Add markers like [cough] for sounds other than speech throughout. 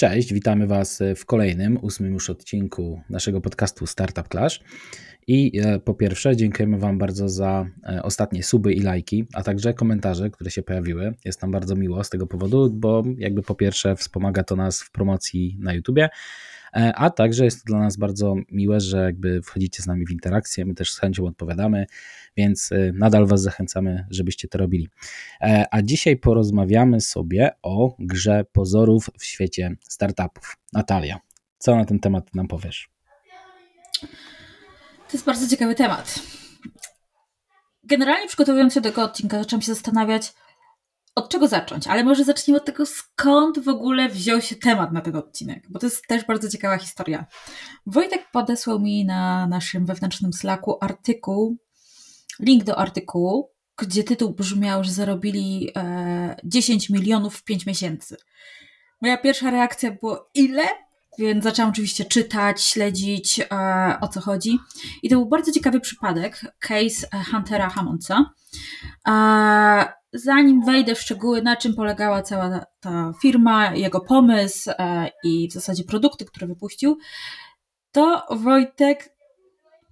Cześć, witamy Was w kolejnym, ósmym już odcinku naszego podcastu Startup Clash. I e, po pierwsze, dziękujemy Wam bardzo za e, ostatnie suby i lajki, a także komentarze, które się pojawiły. Jest nam bardzo miło z tego powodu, bo jakby po pierwsze wspomaga to nas w promocji na YouTubie, a także jest to dla nas bardzo miłe, że jakby wchodzicie z nami w interakcję, my też z chęcią odpowiadamy, więc nadal Was zachęcamy, żebyście to robili. A dzisiaj porozmawiamy sobie o grze pozorów w świecie startupów. Natalia, co na ten temat nam powiesz? To jest bardzo ciekawy temat. Generalnie przygotowując się do tego odcinka, zaczęłam się zastanawiać, od czego zacząć, ale może zacznijmy od tego, skąd w ogóle wziął się temat na ten odcinek, bo to jest też bardzo ciekawa historia. Wojtek podesłał mi na naszym wewnętrznym Slacku artykuł, link do artykułu, gdzie tytuł brzmiał, że zarobili e, 10 milionów w 5 miesięcy. Moja pierwsza reakcja była ile? Więc zaczęłam oczywiście czytać, śledzić e, o co chodzi. I to był bardzo ciekawy przypadek, case Huntera Hammondsa. E, zanim wejdę w szczegóły, na czym polegała cała ta firma, jego pomysł e, i w zasadzie produkty, które wypuścił, to Wojtek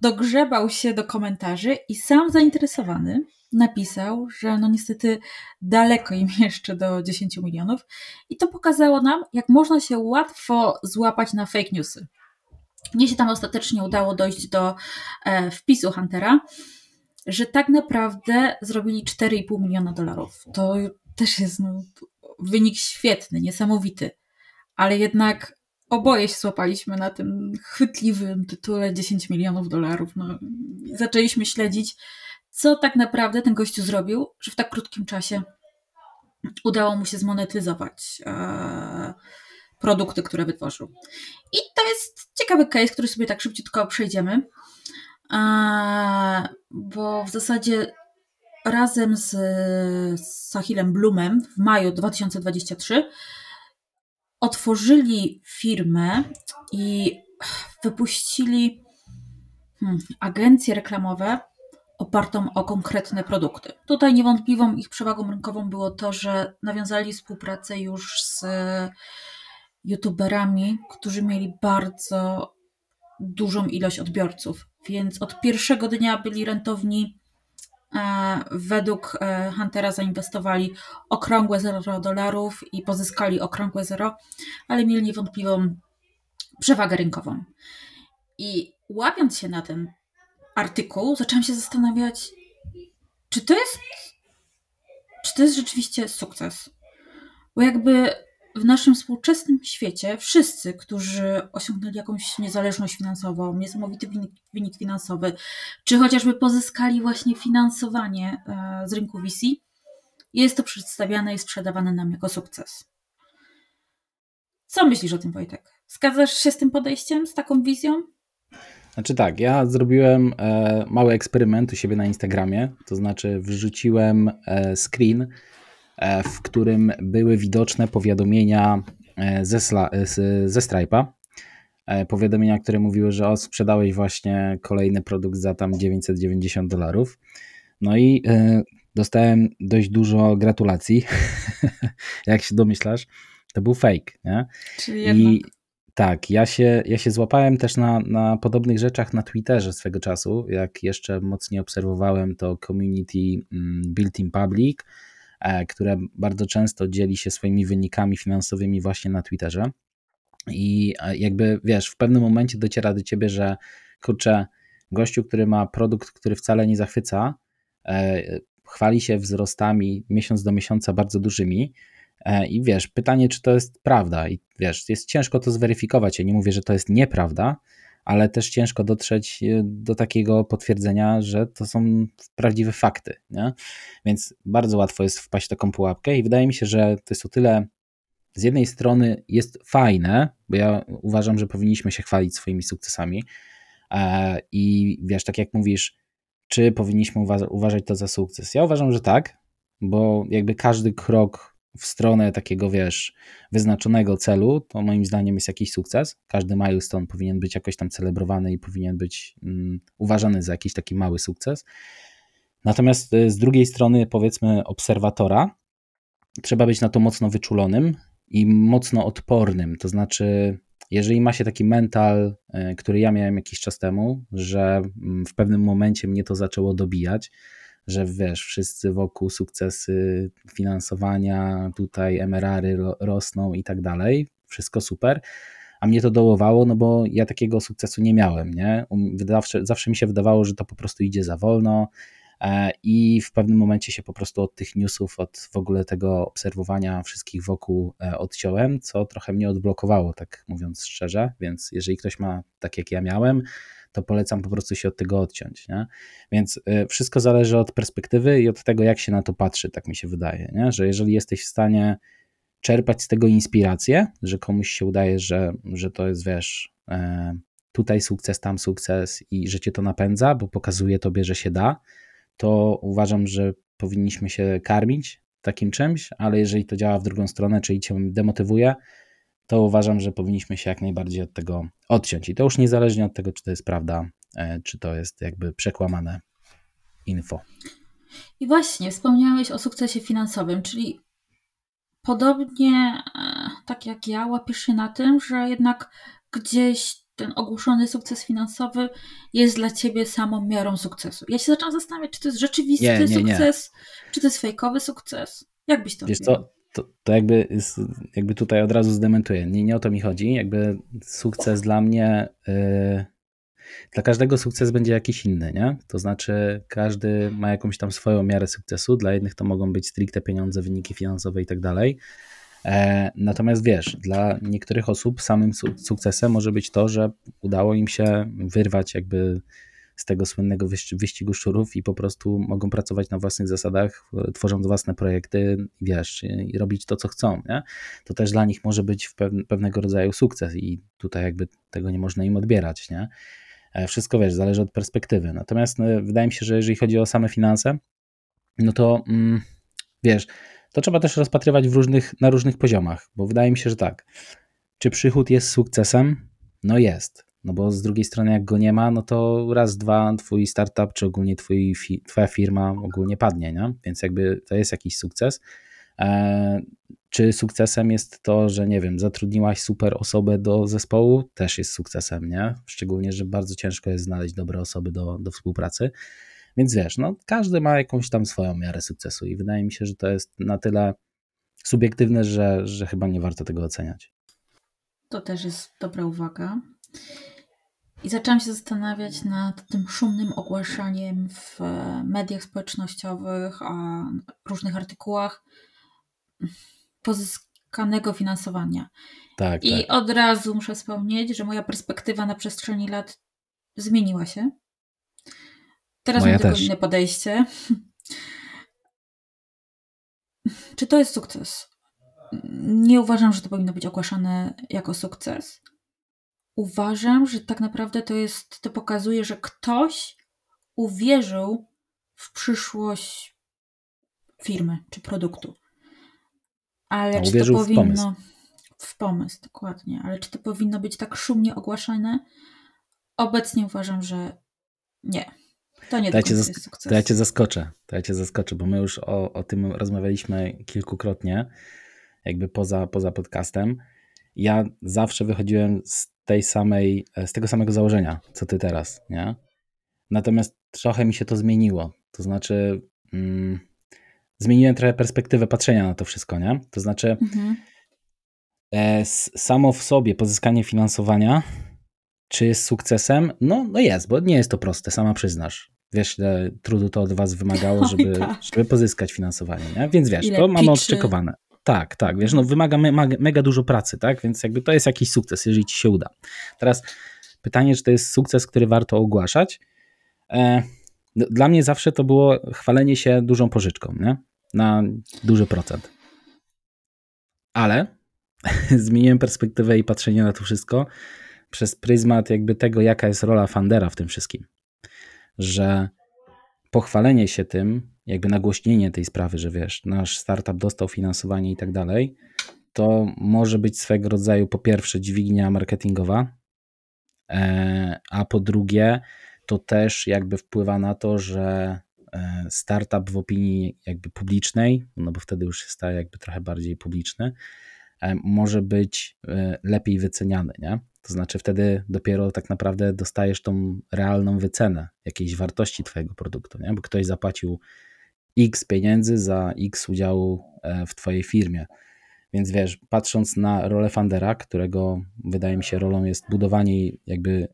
dogrzebał się do komentarzy i sam zainteresowany napisał, że no niestety daleko im [laughs] jeszcze do 10 milionów i to pokazało nam, jak można się łatwo złapać na fake newsy. Mnie się tam ostatecznie udało dojść do e, wpisu Huntera, że tak naprawdę zrobili 4,5 miliona dolarów. To też jest no, wynik świetny, niesamowity, ale jednak oboje się złapaliśmy na tym chwytliwym tytule 10 milionów dolarów. No, zaczęliśmy śledzić co tak naprawdę ten gościu zrobił, że w tak krótkim czasie udało mu się zmonetyzować e, produkty, które wytworzył. I to jest ciekawy case, który sobie tak szybciutko przejdziemy, e, bo w zasadzie razem z, Sahilem Bloomem w maju 2023 otworzyli firmę i wypuścili hmm, agencje reklamowe opartą o konkretne produkty. Tutaj niewątpliwą ich przewagą rynkową było to, że nawiązali współpracę już z youtuberami, którzy mieli bardzo dużą ilość odbiorców, więc od pierwszego dnia byli rentowni. E, według e, Huntera zainwestowali okrągłe 0 dolarów i pozyskali okrągłe 0, ale mieli niewątpliwą przewagę rynkową. I łapiąc się na tym, artykuł, zaczęłam się zastanawiać, czy to jest, czy to jest rzeczywiście sukces. Bo jakby w naszym współczesnym świecie wszyscy, którzy osiągnęli jakąś niezależność finansową, niesamowity wynik, wynik finansowy, czy chociażby pozyskali właśnie finansowanie e, z rynku VC, jest to przedstawiane i sprzedawane nam jako sukces. Co myślisz o tym, Wojtek? Zgadzasz się z tym podejściem, z taką wizją? Znaczy tak, ja zrobiłem e, mały eksperyment u siebie na Instagramie, to znaczy wrzuciłem e, screen, e, w którym były widoczne powiadomienia e, ze, ze Stripe'a. E, powiadomienia, które mówiły, że o, sprzedałeś właśnie kolejny produkt za tam 990 dolarów. No i e, dostałem dość dużo gratulacji. [laughs] Jak się domyślasz, to był fake. Nie? Czyli jednak... Tak, ja się, ja się złapałem też na, na podobnych rzeczach na Twitterze swego czasu. Jak jeszcze mocniej obserwowałem to community mm, Built in Public, e, które bardzo często dzieli się swoimi wynikami finansowymi właśnie na Twitterze. I e, jakby wiesz, w pewnym momencie dociera do ciebie, że kurczę, gościu, który ma produkt, który wcale nie zachwyca, e, chwali się wzrostami miesiąc do miesiąca bardzo dużymi I wiesz, pytanie, czy to jest prawda, i wiesz, jest ciężko to zweryfikować. Ja nie mówię, że to jest nieprawda, ale też ciężko dotrzeć e, do takiego potwierdzenia, że to są prawdziwe fakty. Nie? Więc bardzo łatwo jest wpaść w taką pułapkę, i wydaje mi się, że to jest o tyle. Z jednej strony jest fajne, bo ja uważam, że powinniśmy się chwalić swoimi sukcesami. E, I wiesz, tak jak mówisz, czy powinniśmy uważać to za sukces? Ja uważam, że tak, bo jakby każdy krok w stronę takiego, wiesz, wyznaczonego celu, to moim zdaniem jest jakiś sukces. Każdy milestone powinien być jakoś tam celebrowany i powinien być um, uważany za jakiś taki mały sukces. Natomiast y, z drugiej strony, powiedzmy, obserwatora, trzeba być na to mocno wyczulonym i mocno odpornym. To znaczy, jeżeli ma się taki mental, e, który ja miałem jakiś czas temu, że mm, w pewnym momencie mnie to zaczęło dobijać, że wiesz, wszyscy wokół sukcesy finansowania, tutaj MRR-y rosną i tak dalej, wszystko super, a mnie to dołowało, no bo ja takiego sukcesu nie miałem, nie? Zawsze, zawsze mi się wydawało, że to po prostu idzie za wolno, i w pewnym momencie się po prostu od tych newsów, od w ogóle tego obserwowania wszystkich wokół e, odciąłem, co trochę mnie odblokowało, tak mówiąc szczerze, więc jeżeli ktoś ma tak jak ja miałem, to polecam po prostu się od tego odciąć. Nie? Więc e, wszystko zależy od perspektywy i od tego, jak się na to patrzy, tak mi się wydaje, nie? że jeżeli jesteś w stanie czerpać z tego inspirację, że komuś się udaje, że, że to jest, wiesz, tutaj sukces, tam sukces i że cię to napędza, bo pokazuje tobie, że się da, to uważam, że powinniśmy się karmić takim czymś, ale jeżeli to działa w drugą stronę, czyli cię demotywuje, to uważam, że powinniśmy się jak najbardziej od tego odciąć. I to już niezależnie od tego, czy to jest prawda, e, czy to jest jakby przekłamane info. I właśnie, wspomniałeś o sukcesie finansowym, czyli podobnie e, tak jak ja, łapiesz się na tym, że jednak gdzieś ten ogłoszony sukces finansowy jest dla ciebie samą miarą sukcesu. Ja się zaczęłam zastanawiać, czy to jest rzeczywisty nie, nie, sukces, nie. czy to jest fejkowy sukces. Jak byś to Wiesz co, to, to jakby, jakby tutaj od razu zdementuję. Nie, nie o to mi chodzi. Jakby sukces dla mnie... Yy, dla każdego sukces będzie jakiś inny, nie? To znaczy każdy ma jakąś tam swoją miarę sukcesu. Dla jednych to mogą być stricte pieniądze, wyniki finansowe i tak dalej. E, natomiast wiesz, dla niektórych osób samym sukcesem może być to, że udało im się wyrwać jakby z tego słynnego wyścigu szczurów i po prostu mogą pracować na własnych zasadach, tworząc własne projekty, wiesz, i robić to, co chcą, nie? To też dla nich może być pewnego rodzaju sukces i tutaj jakby tego nie można im odbierać, nie? E, wszystko, wiesz, zależy od perspektywy. Natomiast no, wydaje mi się, że jeżeli chodzi o same finanse, no to mm, wiesz, to trzeba też rozpatrywać w różnych, na różnych poziomach, bo wydaje mi się, że tak. Czy przychód jest sukcesem? No jest. No bo z drugiej strony, jak go nie ma, no to raz, dwa, twój startup, czy ogólnie twój, twoja firma ogólnie padnie, nie? Więc jakby to jest jakiś sukces. E, czy sukcesem jest to, że nie wiem, zatrudniłaś super osobę do zespołu? Też jest sukcesem, nie? Szczególnie, że bardzo ciężko jest znaleźć dobre osoby do, do współpracy. Więc wiesz, no, każdy ma jakąś tam swoją miarę sukcesu i wydaje mi się, że to jest na tyle subiektywne, że, że chyba nie warto tego oceniać. To też jest dobra uwaga. I zaczęłam się zastanawiać nad tym szumnym ogłaszaniem w mediach społecznościowych, a różnych artykułach pozyskanego finansowania. Tak, I tak. od razu muszę wspomnieć, że moja perspektywa na przestrzeni lat zmieniła się. Teraz Moja mam tylko inne podejście. [laughs] Czy to jest sukces? Nie uważam, że to powinno być ogłaszane jako sukces. Uważam, że tak naprawdę to jest, to pokazuje, że ktoś uwierzył w przyszłość firmy czy produktu. Ale czy to powinno. W pomysł. w pomysł, dokładnie. Ale czy to powinno być tak szumnie ogłaszane? Obecnie uważam, że nie. To nie to ja, cię to ja cię zaskoczę, to ja cię zaskoczę, bo my już o, o tym rozmawialiśmy kilkukrotnie, jakby poza, poza podcastem. Ja zawsze wychodziłem z tej samej, z tego samego założenia, co ty teraz, nie? Natomiast trochę mi się to zmieniło. To znaczy, mm, zmieniłem trochę perspektywę patrzenia na to wszystko, nie? To znaczy, mhm. e, samo w sobie pozyskanie finansowania czy jest sukcesem? No, no jest, bo nie jest to proste, sama przyznasz. Wiesz, ile trudu to od was wymagało, [laughs] żeby, tak. żeby pozyskać finansowanie, nie? Więc wiesz, ile to mamy odczekowane. Tak, tak, wiesz, no wymaga mega, mega dużo pracy, tak? Więc jakby to jest jakiś sukces, jeżeli ci się uda. Teraz pytanie, czy to jest sukces, który warto ogłaszać? E, dla mnie zawsze to było chwalenie się dużą pożyczką, nie? Na duży procent. Ale [laughs] zmieniłem perspektywę i patrzenie na to wszystko przez pryzmat jakby tego, jaka jest rola Fandera w tym wszystkim. Że pochwalenie się tym, jakby nagłośnienie tej sprawy, że wiesz, nasz startup dostał finansowanie i tak dalej, to może być swego rodzaju po pierwsze dźwignia marketingowa, e, a po drugie to też jakby wpływa na to, że e, startup w opinii jakby publicznej, no bo wtedy już się staje jakby trochę bardziej publiczny, może być lepiej wyceniany, nie? To znaczy wtedy dopiero tak naprawdę dostajesz tą realną wycenę jakiejś wartości twojego produktu, nie? Bo ktoś zapłacił X pieniędzy za X udziału w twojej firmie. Więc wiesz, patrząc na rolę fundera, którego wydaje mi się rolą jest budowanie jakby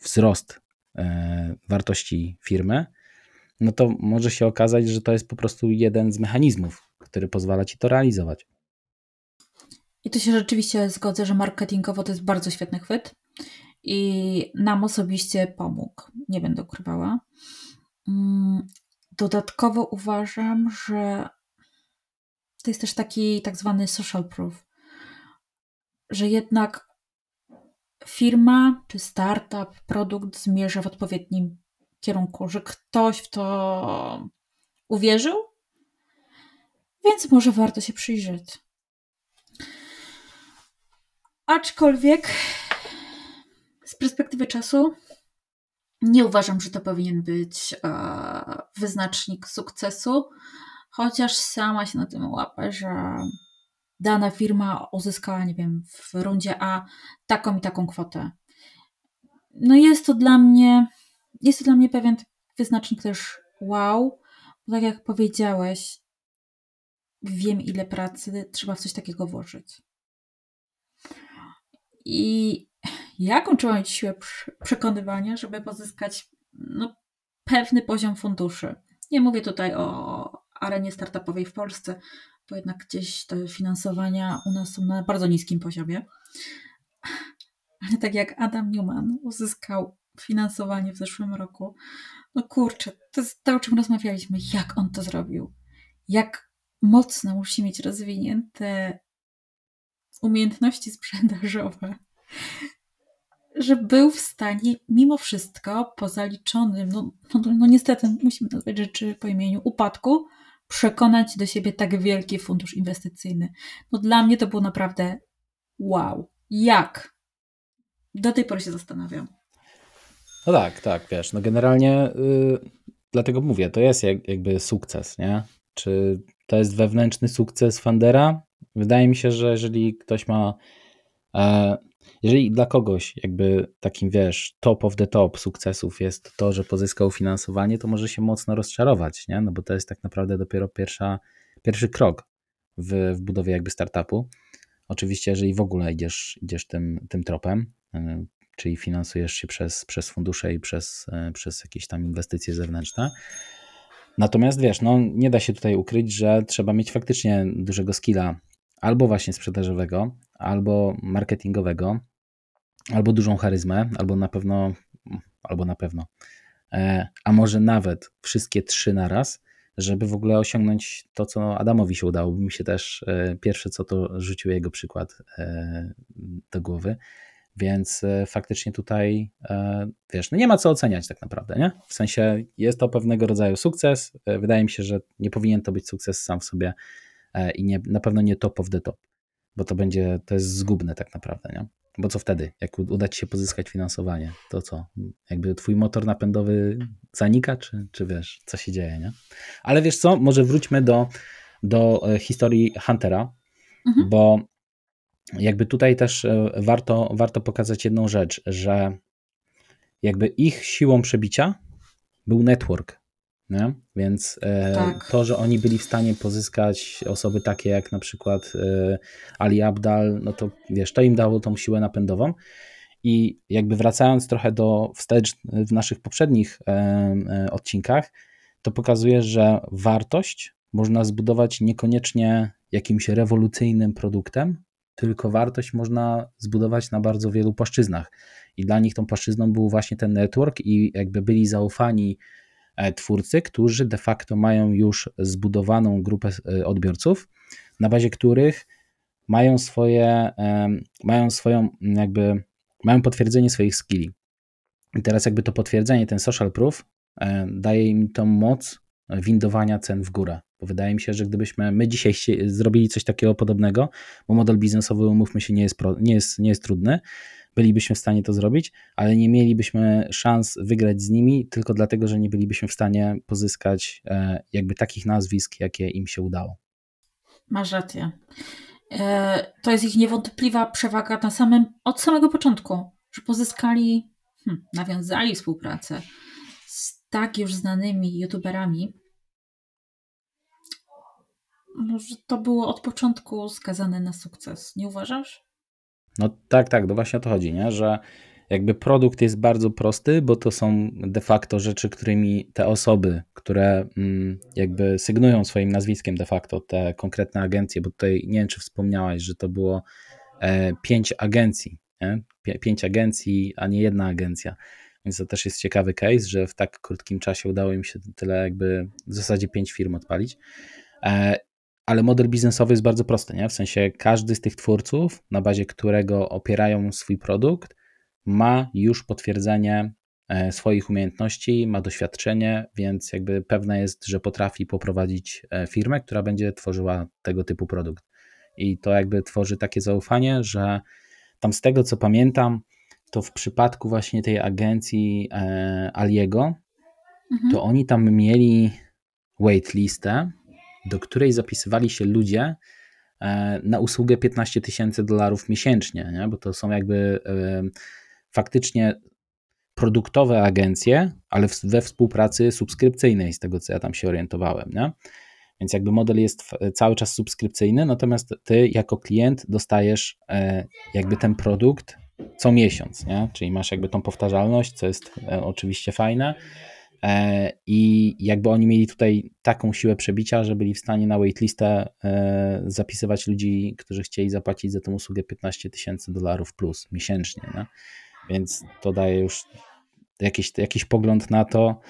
wzrost e, wartości firmy, no to może się okazać, że to jest po prostu jeden z mechanizmów, który pozwala ci to realizować. I tu się rzeczywiście zgodzę, że marketingowo to jest bardzo świetny chwyt i nam osobiście pomógł. Nie będę ukrywała. Mm, dodatkowo uważam, że to jest też taki tak zwany social proof, że jednak firma czy startup, produkt zmierza w odpowiednim kierunku, że ktoś w to uwierzył, więc może warto się przyjrzeć. Aczkolwiek z perspektywy czasu nie uważam, że to powinien być e, wyznacznik sukcesu, chociaż sama się na tym łapę, że dana firma uzyskała, nie wiem, w rundzie A taką i taką kwotę. No jest to dla mnie, jest to dla mnie pewien wyznacznik też wow, bo tak jak powiedziałeś, wiem ile pracy trzeba w coś takiego włożyć. I jaką trzeba mieć siłę przekonywania, żeby pozyskać no, pewny poziom funduszy. Nie mówię tutaj o arenie startupowej w Polsce, bo jednak gdzieś te finansowania u nas są na bardzo niskim poziomie. Ale tak jak Adam Newman uzyskał finansowanie w zeszłym roku, no kurczę, to jest to, o czym rozmawialiśmy, jak on to zrobił. Jak mocno musi mieć rozwinięte umiejętności sprzedażowe, że był w stanie mimo wszystko po zaliczonym, no, no, no niestety musimy nazwać rzeczy po imieniu, upadku, przekonać do siebie tak wielki fundusz inwestycyjny. No dla mnie to było naprawdę wow. Jak? Do tej pory się zastanawiam. No tak, tak, wiesz, no generalnie yy, dlatego mówię, to jest jak, jakby sukces, nie? Czy to jest wewnętrzny sukces Fandera? Wydaje mi się, że jeżeli ktoś ma e, jeżeli dla kogoś jakby takim, wiesz, top of the top sukcesów jest to, że pozyskał finansowanie, to może się mocno rozczarować, nie? No bo to jest tak naprawdę dopiero pierwsza, pierwszy krok w, w budowie jakby startupu. Oczywiście, jeżeli w ogóle idziesz, idziesz tym, tym tropem, y, czyli finansujesz się przez, przez fundusze i przez, y, przez jakieś tam inwestycje zewnętrzne. Natomiast wiesz, no nie da się tutaj ukryć, że trzeba mieć faktycznie dużego skilla albo właśnie sprzedażowego, albo marketingowego, albo dużą charyzmę, albo na pewno, albo na pewno, e, a może nawet wszystkie trzy naraz, żeby w ogóle osiągnąć to, co Adamowi się udało. Mi się też e, pierwsze, co to rzucił jego przykład e, do głowy. Więc faktycznie tutaj, wiesz, no nie ma co oceniać tak naprawdę, nie? W sensie jest to pewnego rodzaju sukces. Wydaje mi się, że nie powinien to być sukces sam w sobie i nie, na pewno nie top of the top, bo to będzie, to jest zgubne tak naprawdę, nie? Bo co wtedy? Jak uda ci się pozyskać finansowanie, to co? Jakby twój motor napędowy zanika, czy, czy wiesz, co się dzieje, nie? Ale wiesz co, może wróćmy do, do e, historii Huntera, mhm. bo jakby tutaj też e, warto, warto pokazać jedną rzecz, że jakby ich siłą przebicia był network, nie? Więc e, tak. to, że oni byli w stanie pozyskać osoby takie jak na przykład e, Ali Abdal, no to wiesz, to im dało tą siłę napędową. I jakby wracając trochę do wstecz w naszych poprzednich e, odcinkach, to pokazuje, że wartość można zbudować niekoniecznie jakimś rewolucyjnym produktem, tylko wartość można zbudować na bardzo wielu płaszczyznach. I dla nich tą płaszczyzną był właśnie ten network i jakby byli zaufani twórcy, którzy de facto mają już zbudowaną grupę e, odbiorców, na bazie których mają swoje, e, mają swoją jakby, mają potwierdzenie swoich skilli. I teraz jakby to potwierdzenie, ten social proof daje im tą moc windowania cen w górę. Bo wydaje mi się, że gdybyśmy my dzisiaj zrobili coś takiego podobnego, bo model biznesowy, umówmy się, nie jest, pro, nie jest, nie jest trudny, bylibyśmy w stanie to zrobić, ale nie mielibyśmy szans wygrać z nimi tylko dlatego, że nie bylibyśmy w stanie pozyskać e, jakby takich nazwisk, jakie im się udało. Masz rację. e, to jest ich niewątpliwa przewaga na samym, od samego początku, że pozyskali, hmm, nawiązali współpracę z tak już znanymi youtuberami, że to było od początku skazane na sukces. Nie uważasz? No tak, tak, no właśnie o to chodzi, nie? że jakby produkt jest bardzo prosty, bo to są de facto rzeczy, którymi te osoby, które mm, jakby sygnują swoim nazwiskiem de facto te konkretne agencje, bo tutaj nie wiem, czy wspomniałaś, że to było e, pięć agencji, nie? pięć agencji, a nie jedna agencja. Więc to też jest ciekawy case, że w tak krótkim czasie udało im się tyle jakby w zasadzie pięć firm odpalić. Ale model biznesowy jest bardzo prosty, nie? W sensie każdy z tych twórców, na bazie którego opierają swój produkt, ma już potwierdzenie e, swoich umiejętności, ma doświadczenie, więc jakby pewne jest, że potrafi poprowadzić e, firmę, która będzie tworzyła tego typu produkt. I to jakby tworzy takie zaufanie, że tam z tego co pamiętam, to w przypadku właśnie tej agencji e, Aliego, mhm. to oni tam mieli waitlistę, do której zapisywali się ludzie na usługę 15 tysięcy dolarów miesięcznie, nie? bo to są jakby faktycznie produktowe agencje, ale we współpracy subskrypcyjnej, z tego co ja tam się orientowałem. Nie? Więc jakby model jest cały czas subskrypcyjny, natomiast ty jako klient dostajesz e, jakby ten produkt co miesiąc, nie? czyli masz jakby tą powtarzalność, co jest e, oczywiście fajne. E, I jakby oni mieli tutaj taką siłę przebicia, że byli w stanie na waitlistę zapisywać ludzi, którzy chcieli zapłacić za tę usługę 15 tysięcy dolarów plus miesięcznie. Nie? Więc to daje już jakiś, jakiś pogląd na to,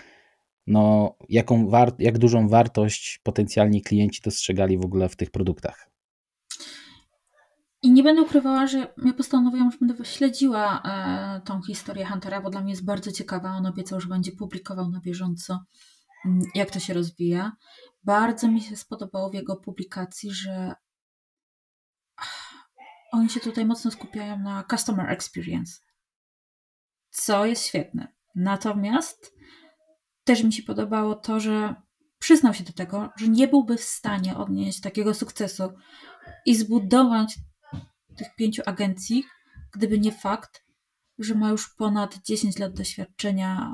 no, jaką jak dużą wartość potencjalni klienci dostrzegali w ogóle w tych produktach. I nie będę ukrywała, że ja postanowiłam, że będę śledziła e, tą historię Huntera, bo dla mnie jest bardzo ciekawa. On obiecał, że będzie publikował na bieżąco, mm, jak to się rozwija. Bardzo mi się spodobało w jego publikacji, że [sighs] oni się tutaj mocno skupiają na customer experience co jest świetne. Natomiast też mi się podobało to, że przyznał się do tego, że nie byłby w stanie odnieść takiego sukcesu i zbudować tych pięciu agencji, gdyby nie fakt, że ma już ponad 10 lat doświadczenia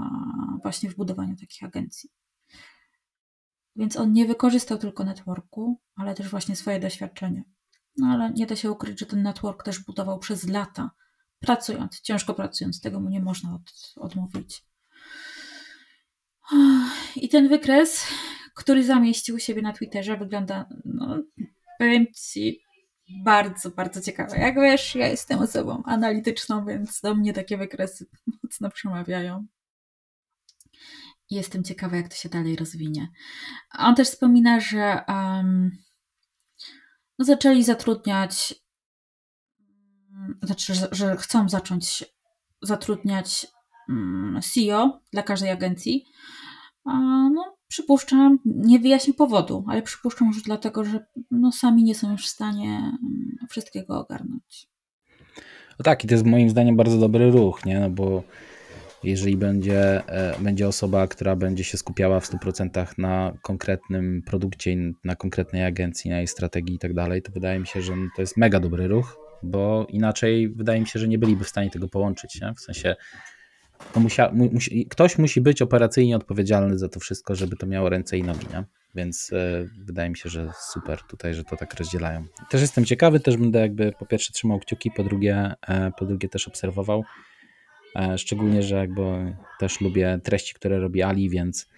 właśnie w budowaniu takich agencji. Więc on nie wykorzystał tylko networku, ale też właśnie swoje doświadczenie. No ale nie da się ukryć, że ten network też budował przez lata pracując, ciężko pracując, tego mu nie można od, odmówić. I ten wykres, który zamieścił siebie na Twitterze, wygląda, no, powiem ci, bardzo, bardzo ciekawe. Jak wiesz, ja jestem osobą analityczną, więc do mnie takie wykresy mocno przemawiają. Jestem ciekawa, jak to się dalej rozwinie. On też wspomina, że um, no, zaczęli zatrudniać znaczy, że, że chcą zacząć zatrudniać mm, CEO dla każdej agencji. No, przypuszczam, nie wyjaśnię powodu, ale przypuszczam, że dlatego, że no, sami nie są już w stanie mm, wszystkiego ogarnąć. No tak, i to jest moim zdaniem bardzo dobry ruch, nie? No bo jeżeli będzie, e, będzie osoba, która będzie się skupiała w 100% na konkretnym produkcie, na konkretnej agencji, na jej strategii i tak dalej, to wydaje mi się, że to jest mega dobry ruch bo inaczej wydaje mi się, że nie byliby w stanie tego połączyć. Nie? W sensie no musia, musi, ktoś musi być operacyjnie odpowiedzialny za to wszystko, żeby to miało ręce i nogi. Nie? Więc e, wydaje mi się, że super tutaj, że to tak rozdzielają. Też jestem ciekawy, też będę jakby po pierwsze trzymał kciuki, po drugie, e, po drugie też obserwował. E, szczególnie, że jakby też lubię treści, które robi Ali, więc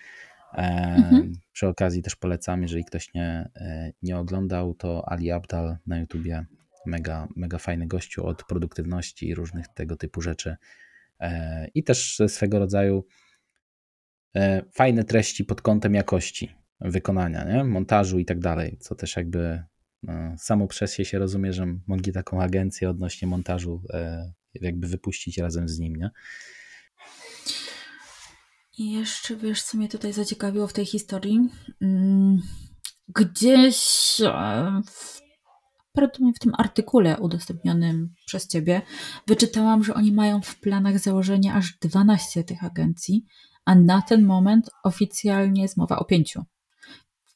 e, mhm. przy okazji też polecam, jeżeli ktoś nie, e, nie oglądał, to Ali Abdal na YouTubie mega, mega fajny gościu od produktywności i różnych tego typu rzeczy. E, I też swego rodzaju e, fajne treści pod kątem jakości wykonania, nie? montażu i tak dalej, co też jakby no, samo przez się się rozumie, że mogli taką agencję odnośnie montażu e, jakby wypuścić razem z nim, nie? I jeszcze wiesz, co mnie tutaj zaciekawiło w tej historii? Mm, gdzieś w prawdopodobnie w tym artykule udostępnionym przez Ciebie wyczytałam, że oni mają w planach założenie aż 12 tych agencji, a na ten moment oficjalnie jest mowa o pięciu.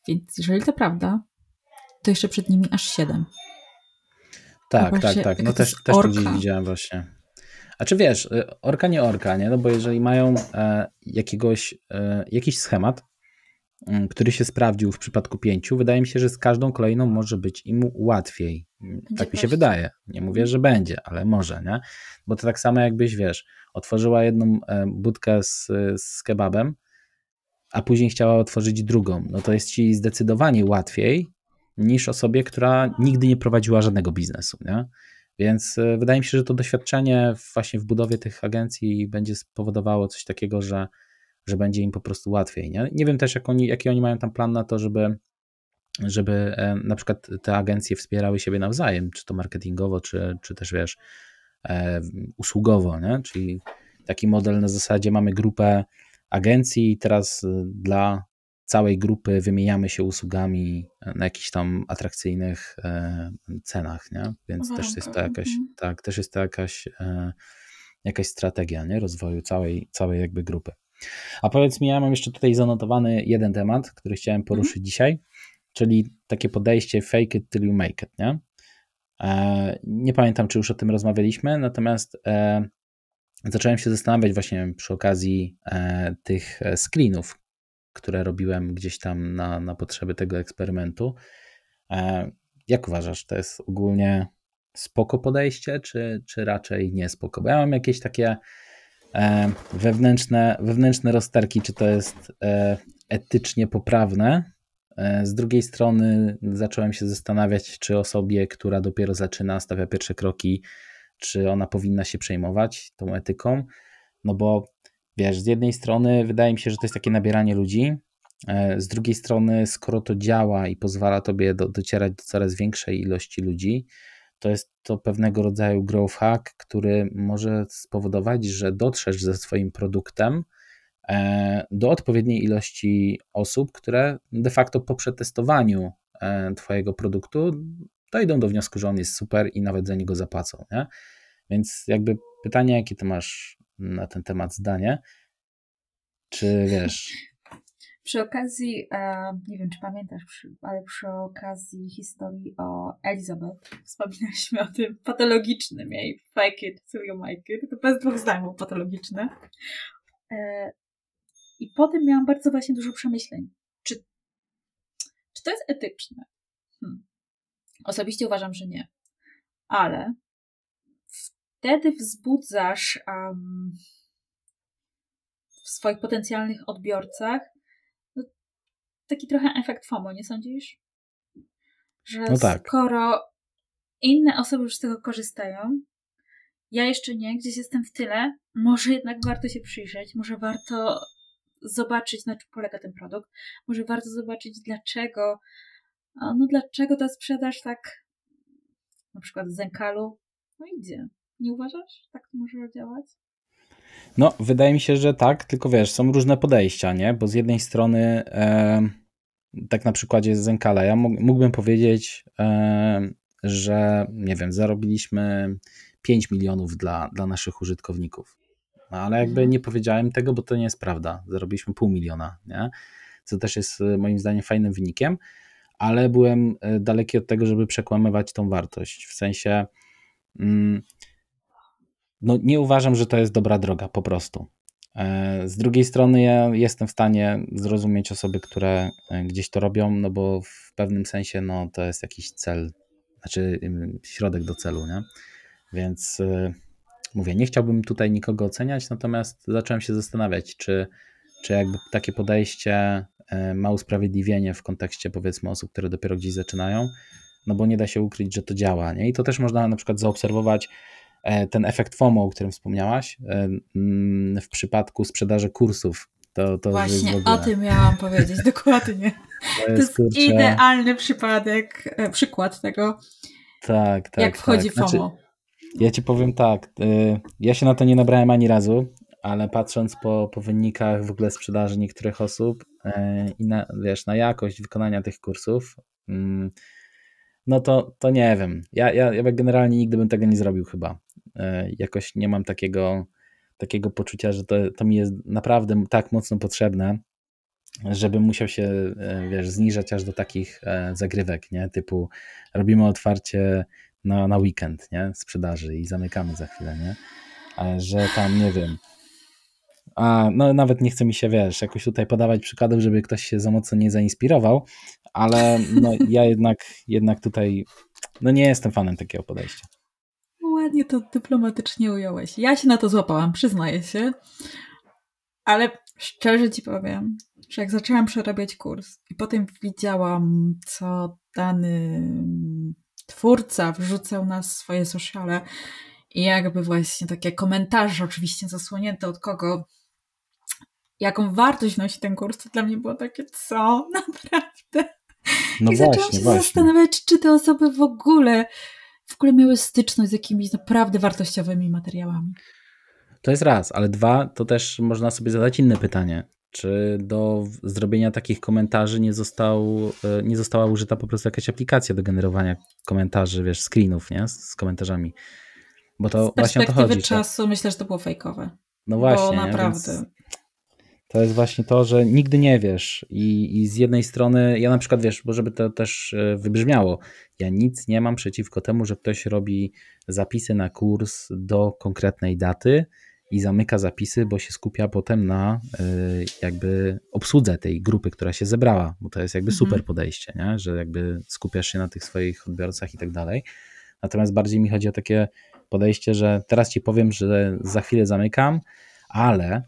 Więc jeżeli to prawda, to jeszcze przed nimi aż 7. Tak, tak, tak. No też, też to gdzieś widziałem właśnie. A czy wiesz, y, orka nie orka, nie? No bo jeżeli mają e, jakiegoś, e, jakiś schemat, który się sprawdził w przypadku pięciu, wydaje mi się, że z każdą kolejną może być im łatwiej. Będzie tak mi się wydaje. Nie mówię, że będzie, ale może, nie? Bo to tak samo jakbyś, wiesz, otworzyła jedną e, budkę z, z kebabem, a później chciała otworzyć drugą. No to jest ci zdecydowanie łatwiej niż osobie, która nigdy nie prowadziła żadnego biznesu, nie? Więc e, wydaje mi się, że to doświadczenie właśnie w budowie tych agencji będzie spowodowało coś takiego, że, że będzie im po prostu łatwiej. Nie, nie wiem też, jak oni, jaki oni mają tam plan na to, żeby, żeby e, na przykład te agencje wspierały siebie nawzajem, czy to marketingowo, czy, czy też wiesz, e, usługowo, nie? czyli taki model na zasadzie mamy grupę agencji i teraz dla całej grupy wymieniamy się usługami na jakichś tam atrakcyjnych e, cenach, nie? Więc też jest to jakaś, mhm. tak, też jest to jakaś, e, jakaś strategia, nie? Rozwoju całej, całej jakby grupy. A powiedz mi, ja mam jeszcze tutaj zanotowany jeden temat, który chciałem mhm. poruszyć mhm. dzisiaj, czyli takie podejście fake it till you make it, nie? E, nie pamiętam, czy już o tym rozmawialiśmy, natomiast zacząłem się zastanawiać właśnie przy okazji tych screenów, które robiłem gdzieś tam na, na potrzeby tego eksperymentu. E, jak uważasz, to jest ogólnie spoko podejście, czy, czy raczej nie spoko? Bo ja mam jakieś takie e, wewnętrzne, wewnętrzne rozterki, czy to jest e, etycznie poprawne. Z drugiej strony zacząłem się zastanawiać, czy osobie, która dopiero zaczyna, stawia pierwsze kroki, czy ona powinna się przejmować tą etyką. No bo wiesz, z jednej strony wydaje mi się, że to jest takie nabieranie ludzi, e, z drugiej strony, skoro to działa i pozwala tobie do, docierać do coraz większej ilości ludzi, to jest to pewnego rodzaju growth hack, który może spowodować, że dotrzesz ze swoim produktem e, do odpowiedniej ilości osób, które de facto po przetestowaniu e, Twojego produktu dojdą do wniosku, że on jest super i nawet za niego zapłacą. Nie? Więc jakby pytanie, jakie ty masz na ten temat zdanie. Czy wiesz? Przy okazji, e, nie wiem czy pamiętasz, ale przy okazji historii o Elizabeth wspominaliśmy o tym patologicznym jej fake it till you make it. To bez dwóch zdań było patologiczne. E, I potem miałam bardzo właśnie dużo przemyśleń. Czy, czy to jest etyczne? Hmm. Osobiście uważam, że nie. Ale wtedy wzbudzasz um, w swoich potencjalnych odbiorcach taki trochę efekt FOMO, nie sądzisz? Że no tak. skoro inne osoby już z tego korzystają, ja jeszcze nie, gdzieś jestem w tyle, może jednak warto się przyjrzeć, może warto zobaczyć, na czym polega ten produkt, może warto zobaczyć, dlaczego, no dlaczego ta sprzedaż tak, na przykład z Zenkalu, no idzie. Nie uważasz? Tak to może działać? No, wydaje mi się, że tak, tylko wiesz, są różne podejścia, nie? Bo z jednej strony, e, tak na przykładzie Zenkala, ja mógłbym powiedzieć, e, że nie wiem, zarobiliśmy 5 milionów dla, dla naszych użytkowników. No, ale jakby mhm. nie powiedziałem tego, bo to nie jest prawda. Zarobiliśmy pół miliona, nie? Co też jest e, moim zdaniem fajnym wynikiem, ale byłem e, daleki od tego, żeby przekłamywać tą wartość. W sensie. Mm, no nie uważam, że to jest dobra droga po prostu. E, z drugiej strony ja jestem w stanie zrozumieć osoby, które e, gdzieś to robią, no bo w pewnym sensie no, to jest jakiś cel, znaczy środek do celu, nie? Więc e, mówię, nie chciałbym tutaj nikogo oceniać, natomiast zacząłem się zastanawiać, czy, czy jakby takie podejście ma usprawiedliwienie w kontekście powiedzmy osób, które dopiero gdzieś zaczynają, no bo nie da się ukryć, że to działa, nie? I to też można na przykład zaobserwować ten efekt FOMO, o którym wspomniałaś, e, mm, w przypadku sprzedaży kursów. To, to Właśnie o tym miałam powiedzieć, [laughs] dokładnie. To jest, to jest idealny przypadek, e, przykład tego, tak, tak, jak wchodzi tak. FOMO. Znaczy, ja ci powiem tak, ja się na to nie nabrałem ani razu, ale patrząc po, po wynikach w ogóle sprzedaży niektórych osób i na, wiesz, na jakość wykonania tych kursów, mm, no to, to nie wiem. Ja, ja, ja generalnie nigdy bym tego nie zrobił chyba. E, jakoś nie mam takiego, takiego poczucia, że to, to mi jest naprawdę tak mocno potrzebne, żebym musiał się, e, wiesz, zniżać aż do takich e, zagrywek, nie? Typu robimy otwarcie na, na weekend, nie? Sprzedaży i zamykamy za chwilę, nie? Że tam, nie wiem, a no nawet nie chce mi się, wiesz, jakoś tutaj podawać przykładów, żeby ktoś się za mocno nie zainspirował, ale no ja jednak, jednak tutaj no nie jestem fanem takiego podejścia. Ładnie to dyplomatycznie ująłeś. Ja się na to złapałam, przyznaję się, ale szczerze ci powiem, że jak zaczęłam przerabiać kurs i potem widziałam, co dany twórca wrzucał na swoje sociale i jakby właśnie takie komentarze, oczywiście zasłonięte od kogo, jaką wartość nosi ten kurs, to dla mnie było takie, co? [laughs] Naprawdę? No I właśnie, zaczęłam się właśnie. zastanawiać, czy te osoby w ogóle, w ogóle miały styczność z jakimiś naprawdę wartościowymi materiałami. To jest raz, ale dwa, to też można sobie zadać inne pytanie. Czy do zrobienia takich komentarzy nie, został, e, nie została użyta po prostu jakaś aplikacja do generowania komentarzy, wiesz, screenów, nie? Z komentarzami. Bo to z właśnie o to chodzi. czasu że... myślę, że to było fejkowe. No właśnie. Bo naprawdę. To jest właśnie to, że nigdy nie wiesz. I, I z jednej strony, ja na przykład wiesz, bo żeby to też e, wybrzmiało, ja nic nie mam przeciwko temu, że ktoś robi zapisy na kurs do konkretnej daty i zamyka zapisy, bo się skupia potem na e, jakby obsłudze tej grupy, która się zebrała, bo to jest jakby mhm. super podejście, nie? że jakby skupiasz się na tych swoich odbiorcach i tak dalej. Natomiast bardziej mi chodzi o takie podejście, że teraz ci powiem, że za chwilę zamykam, ale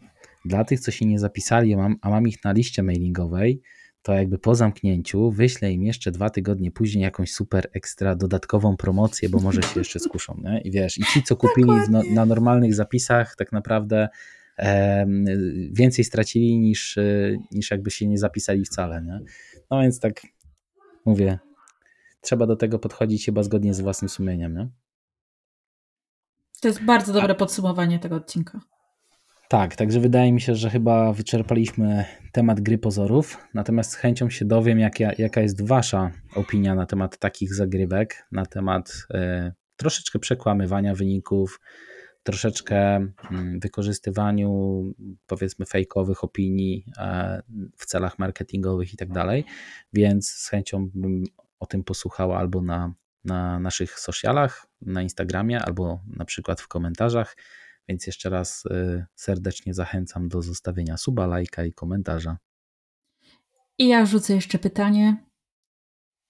dla tych, co się nie zapisali, a mam, ich na liście mailingowej, to jakby po zamknięciu wyślę im jeszcze dwa tygodnie później jakąś super ekstra dodatkową promocję, bo może się jeszcze skuszą. Nie? I wiesz, i ci, co kupili no, na normalnych zapisach, tak naprawdę e, więcej stracili niż, e, niż jakby się nie zapisali wcale. Nie? No więc tak mówię, trzeba do tego podchodzić chyba zgodnie z własnym sumieniem. Nie? To jest bardzo dobre podsumowanie tego odcinka. Tak, także wydaje mi się, że chyba wyczerpaliśmy temat gry pozorów. Natomiast z chęcią się dowiem, jak, jaka jest Wasza opinia na temat takich zagrywek, na temat e, troszeczkę przekłamywania wyników, troszeczkę mm, wykorzystywaniu powiedzmy fejkowych opinii e, w celach marketingowych i tak dalej. Więc z chęcią bym o tym posłuchała albo na, na naszych socialach, na Instagramie, albo na przykład w komentarzach. Więc jeszcze raz y, serdecznie zachęcam do zostawienia suba, lajka i komentarza. I ja rzucę jeszcze pytanie.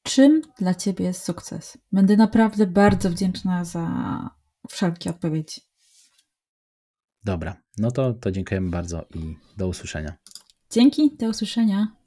Czym dla Ciebie jest sukces? Będę naprawdę bardzo wdzięczna za wszelkie odpowiedzi. Dobra, no to, to dziękujemy bardzo i do usłyszenia. Dzięki, do usłyszenia.